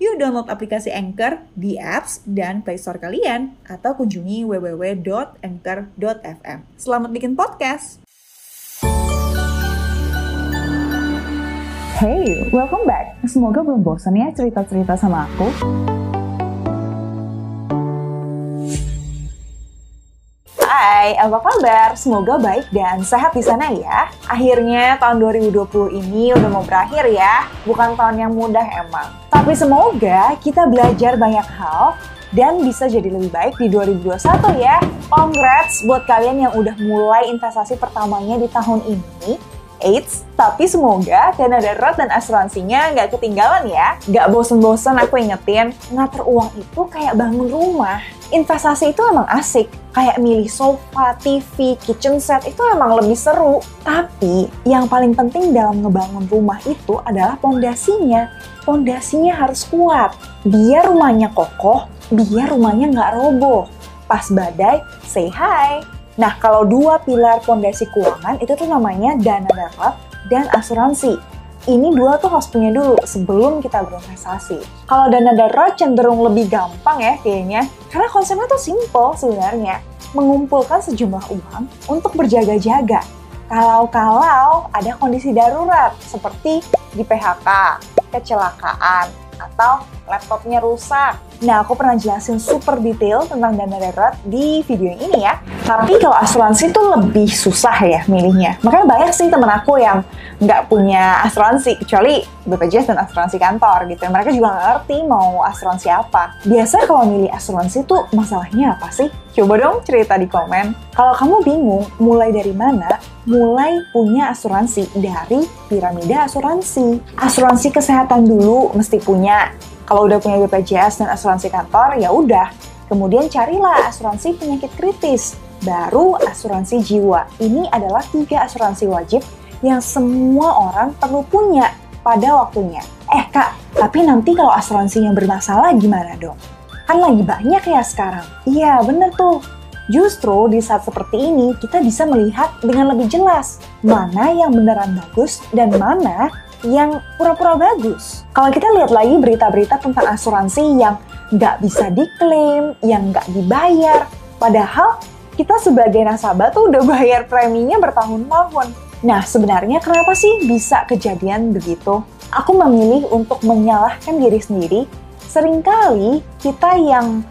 Yuk download aplikasi Anchor di apps dan Play Store kalian atau kunjungi www.anchor.fm. Selamat bikin podcast. Hey, welcome back. Semoga belum bosan ya cerita-cerita sama aku. Hai, apa kabar? Semoga baik dan sehat di sana ya. Akhirnya tahun 2020 ini udah mau berakhir ya. Bukan tahun yang mudah emang. Tapi semoga kita belajar banyak hal dan bisa jadi lebih baik di 2021 ya. Congrats buat kalian yang udah mulai investasi pertamanya di tahun ini. Eits, tapi semoga dana darurat dan asuransinya nggak ketinggalan ya. Nggak bosen-bosen aku ingetin, ngatur uang itu kayak bangun rumah. Investasi itu emang asik, kayak milih sofa, TV, kitchen set itu emang lebih seru. Tapi yang paling penting dalam ngebangun rumah itu adalah pondasinya. Pondasinya harus kuat, biar rumahnya kokoh, biar rumahnya nggak roboh. Pas badai, say hi. Nah, kalau dua pilar pondasi keuangan itu tuh namanya dana darurat dan asuransi. Ini dua tuh harus punya dulu sebelum kita berinvestasi. Kalau dana darurat cenderung lebih gampang ya kayaknya, karena konsepnya tuh simple sebenarnya. Mengumpulkan sejumlah uang untuk berjaga-jaga. Kalau-kalau ada kondisi darurat seperti di PHK, kecelakaan, atau laptopnya rusak. Nah, aku pernah jelasin super detail tentang dana darurat di video ini ya. Tapi kalau asuransi tuh lebih susah ya milihnya. Makanya banyak sih temen aku yang nggak punya asuransi, kecuali BPJS dan asuransi kantor gitu. Mereka juga nggak ngerti mau asuransi apa. Biasa kalau milih asuransi tuh masalahnya apa sih? Coba dong cerita di komen. Kalau kamu bingung mulai dari mana, mulai punya asuransi dari piramida asuransi. Asuransi kesehatan dulu mesti punya kalau udah punya BPJS dan asuransi kantor, ya udah. Kemudian carilah asuransi penyakit kritis, baru asuransi jiwa. Ini adalah tiga asuransi wajib yang semua orang perlu punya pada waktunya. Eh kak, tapi nanti kalau asuransinya bermasalah gimana dong? Kan lagi banyak ya sekarang. Iya bener tuh. Justru di saat seperti ini kita bisa melihat dengan lebih jelas mana yang beneran bagus dan mana yang pura-pura bagus. Kalau kita lihat lagi berita-berita tentang asuransi yang nggak bisa diklaim, yang nggak dibayar, padahal kita sebagai nasabah tuh udah bayar preminya bertahun-tahun. Nah, sebenarnya kenapa sih bisa kejadian begitu? Aku memilih untuk menyalahkan diri sendiri. Seringkali kita yang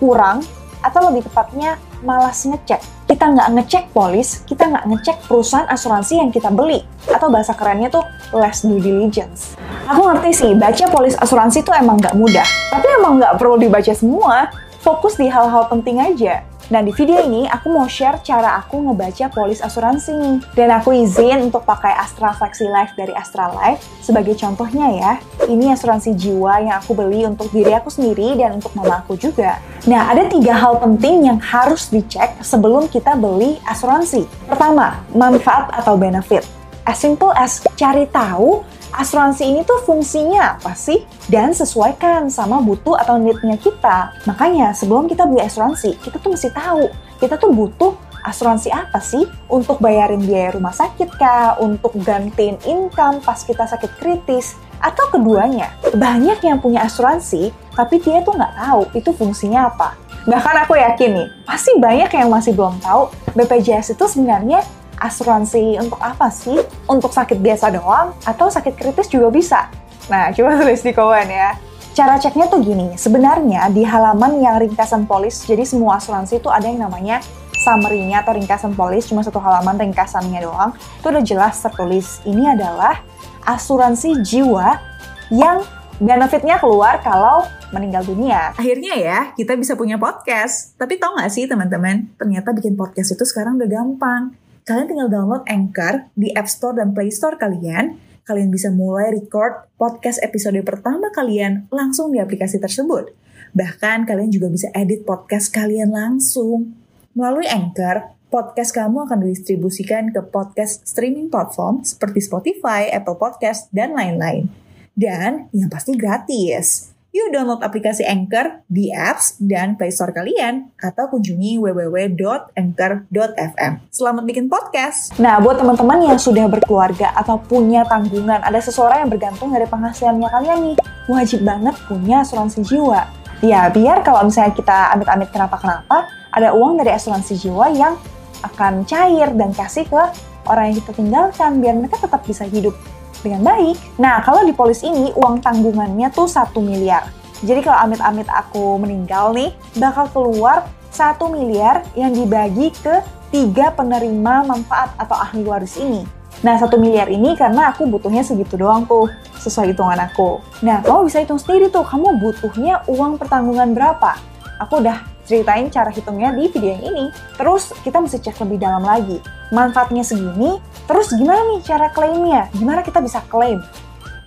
kurang, atau lebih tepatnya malas ngecek kita nggak ngecek polis, kita nggak ngecek perusahaan asuransi yang kita beli. Atau bahasa kerennya tuh less due diligence. Aku ngerti sih, baca polis asuransi tuh emang nggak mudah. Tapi emang nggak perlu dibaca semua. Fokus di hal-hal penting aja. Nah, di video ini aku mau share cara aku ngebaca polis asuransi. Dan aku izin untuk pakai Astra Flexi Life dari Astra Life sebagai contohnya ya. Ini asuransi jiwa yang aku beli untuk diri aku sendiri dan untuk mama aku juga. Nah, ada tiga hal penting yang harus dicek sebelum kita beli asuransi. Pertama, manfaat atau benefit. As simple as cari tahu asuransi ini tuh fungsinya apa sih? Dan sesuaikan sama butuh atau need-nya kita. Makanya sebelum kita beli asuransi, kita tuh mesti tahu kita tuh butuh asuransi apa sih? Untuk bayarin biaya rumah sakit kah? Untuk gantiin income pas kita sakit kritis? Atau keduanya? Banyak yang punya asuransi, tapi dia tuh nggak tahu itu fungsinya apa. Bahkan aku yakin nih, pasti banyak yang masih belum tahu BPJS itu sebenarnya asuransi untuk apa sih? Untuk sakit biasa doang atau sakit kritis juga bisa? Nah, coba tulis di komen ya. Cara ceknya tuh gini, sebenarnya di halaman yang ringkasan polis, jadi semua asuransi itu ada yang namanya summary-nya atau ringkasan polis, cuma satu halaman ringkasannya doang, itu udah jelas tertulis. Ini adalah asuransi jiwa yang benefitnya keluar kalau meninggal dunia. Akhirnya ya, kita bisa punya podcast. Tapi tau gak sih teman-teman, ternyata bikin podcast itu sekarang udah gampang. Kalian tinggal download Anchor di App Store dan Play Store kalian. Kalian bisa mulai record podcast episode pertama kalian langsung di aplikasi tersebut. Bahkan kalian juga bisa edit podcast kalian langsung. Melalui Anchor, podcast kamu akan didistribusikan ke podcast streaming platform seperti Spotify, Apple Podcast, dan lain-lain. Dan yang pasti gratis. Yuk download aplikasi Anchor di apps dan Play Store kalian atau kunjungi www.anchor.fm. Selamat bikin podcast. Nah, buat teman-teman yang sudah berkeluarga atau punya tanggungan, ada seseorang yang bergantung dari penghasilannya kalian nih, wajib banget punya asuransi jiwa. Ya, biar kalau misalnya kita amit-amit kenapa-kenapa, ada uang dari asuransi jiwa yang akan cair dan kasih ke orang yang kita tinggalkan biar mereka tetap bisa hidup dengan baik. Nah, kalau di polis ini uang tanggungannya tuh 1 miliar. Jadi kalau amit-amit aku meninggal nih, bakal keluar 1 miliar yang dibagi ke tiga penerima manfaat atau ahli waris ini. Nah, satu miliar ini karena aku butuhnya segitu doang tuh, sesuai hitungan aku. Nah, kamu bisa hitung sendiri tuh, kamu butuhnya uang pertanggungan berapa. Aku udah ceritain cara hitungnya di video yang ini. Terus kita mesti cek lebih dalam lagi. Manfaatnya segini, terus gimana nih cara klaimnya? Gimana kita bisa klaim?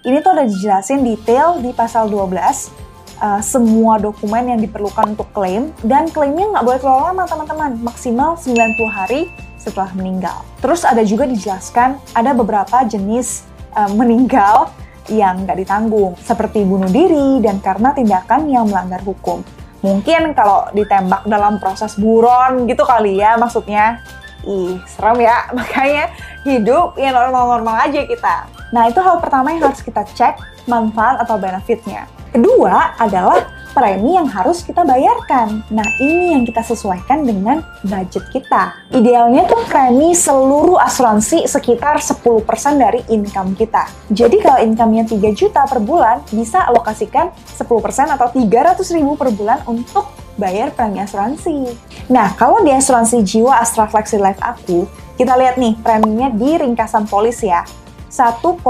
Ini tuh udah dijelasin detail di pasal 12 Uh, semua dokumen yang diperlukan untuk klaim dan klaimnya nggak boleh terlalu lama teman-teman maksimal 90 hari setelah meninggal terus ada juga dijelaskan ada beberapa jenis uh, meninggal yang nggak ditanggung seperti bunuh diri dan karena tindakan yang melanggar hukum mungkin kalau ditembak dalam proses buron gitu kali ya maksudnya. Ih serem ya. Makanya hidup ya normal-normal aja kita. Nah itu hal pertama yang harus kita cek manfaat atau benefitnya. Kedua adalah premi yang harus kita bayarkan. Nah, ini yang kita sesuaikan dengan budget kita. Idealnya tuh premi seluruh asuransi sekitar 10% dari income kita. Jadi kalau income-nya 3 juta per bulan, bisa alokasikan 10% atau 300 ribu per bulan untuk bayar premi asuransi. Nah, kalau di asuransi jiwa Astra Flexi Life aku, kita lihat nih preminya di ringkasan polis ya. 1,25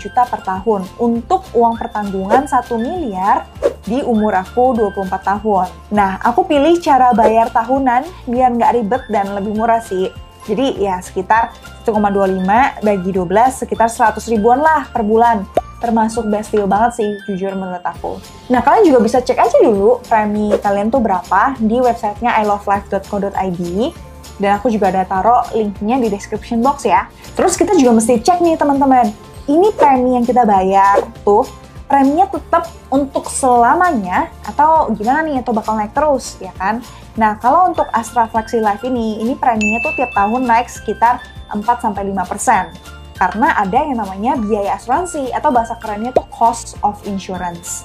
juta per tahun untuk uang pertanggungan 1 miliar di umur aku 24 tahun. Nah, aku pilih cara bayar tahunan biar nggak ribet dan lebih murah sih. Jadi ya sekitar 1,25 bagi 12 sekitar 100 ribuan lah per bulan. Termasuk best deal banget sih, jujur menurut aku. Nah, kalian juga bisa cek aja dulu premi kalian tuh berapa di websitenya ilovelife.co.id. Dan aku juga ada taruh linknya di description box ya. Terus kita juga mesti cek nih teman-teman. Ini premi yang kita bayar tuh preminya tetap untuk selamanya atau gimana nih atau bakal naik terus ya kan? Nah, kalau untuk Astra Flexi Life ini, ini preminya tuh tiap tahun naik sekitar 4 sampai 5%. Karena ada yang namanya biaya asuransi atau bahasa kerennya tuh cost of insurance.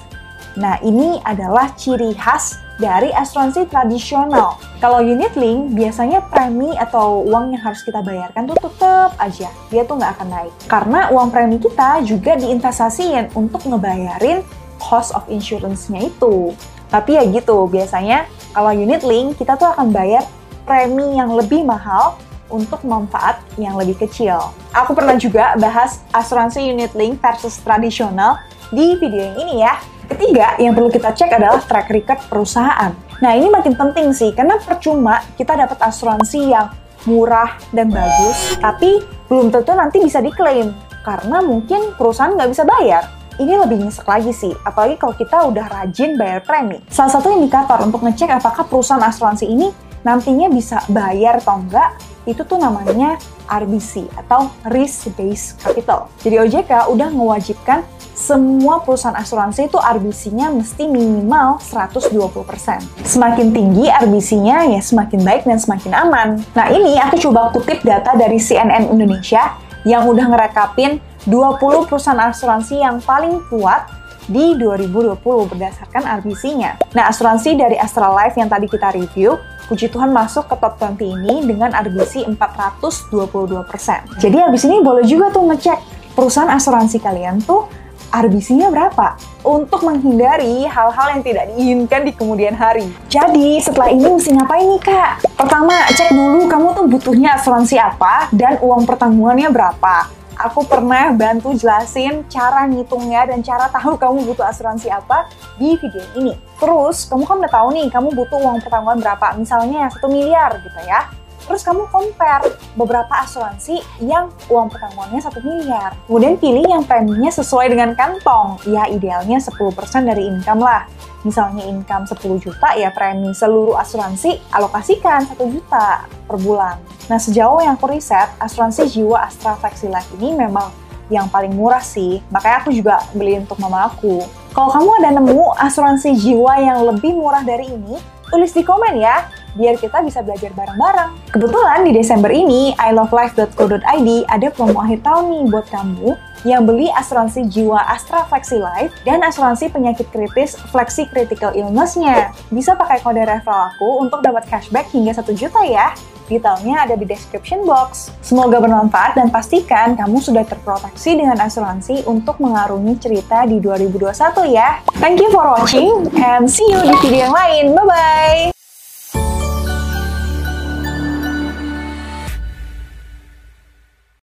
Nah, ini adalah ciri khas dari asuransi tradisional. Kalau unit link, biasanya premi atau uang yang harus kita bayarkan tuh tetap aja, dia tuh nggak akan naik. Karena uang premi kita juga diinvestasiin untuk ngebayarin cost of insurance-nya itu. Tapi ya gitu, biasanya kalau unit link, kita tuh akan bayar premi yang lebih mahal untuk manfaat yang lebih kecil. Aku pernah juga bahas asuransi unit link versus tradisional di video yang ini ya. Ketiga, yang perlu kita cek adalah track record perusahaan. Nah, ini makin penting sih, karena percuma kita dapat asuransi yang murah dan bagus, tapi belum tentu nanti bisa diklaim, karena mungkin perusahaan nggak bisa bayar. Ini lebih nyesek lagi sih, apalagi kalau kita udah rajin bayar premi. Salah satu indikator untuk ngecek apakah perusahaan asuransi ini nantinya bisa bayar atau enggak, itu tuh namanya RBC atau Risk Based Capital. Jadi OJK udah mewajibkan semua perusahaan asuransi itu RBC-nya mesti minimal 120%. Semakin tinggi RBC-nya ya semakin baik dan semakin aman. Nah ini aku coba kutip data dari CNN Indonesia yang udah ngerekapin 20 perusahaan asuransi yang paling kuat di 2020 berdasarkan RBC-nya. Nah, asuransi dari Astra Life yang tadi kita review, puji Tuhan masuk ke top 20 ini dengan RBC 422%. Jadi habis ini boleh juga tuh ngecek perusahaan asuransi kalian tuh RBC-nya berapa untuk menghindari hal-hal yang tidak diinginkan di kemudian hari. Jadi setelah ini mesti ngapain nih kak? Pertama cek dulu kamu tuh butuhnya asuransi apa dan uang pertanggungannya berapa. Aku pernah bantu jelasin cara ngitungnya dan cara tahu kamu butuh asuransi apa di video ini. Terus, kamu kan udah tahu nih, kamu butuh uang pertanggungan berapa. Misalnya satu miliar gitu ya. Terus kamu compare beberapa asuransi yang uang pertanggungannya 1 miliar. Kemudian pilih yang preminya sesuai dengan kantong. Ya idealnya 10% dari income lah. Misalnya income 10 juta ya premi seluruh asuransi alokasikan 1 juta per bulan. Nah sejauh yang aku riset, asuransi jiwa Astra Flexi Life ini memang yang paling murah sih. Makanya aku juga beli untuk mama aku. Kalau kamu ada nemu asuransi jiwa yang lebih murah dari ini, tulis di komen ya biar kita bisa belajar bareng-bareng. Kebetulan di Desember ini, ilovelife.co.id ada promo akhir tahun nih buat kamu yang beli asuransi jiwa Astra Flexi Life dan asuransi penyakit kritis Flexi Critical Illness-nya. Bisa pakai kode referral aku untuk dapat cashback hingga 1 juta ya. Detailnya ada di description box. Semoga bermanfaat dan pastikan kamu sudah terproteksi dengan asuransi untuk mengarungi cerita di 2021 ya. Thank you for watching and see you di video yang lain. Bye-bye!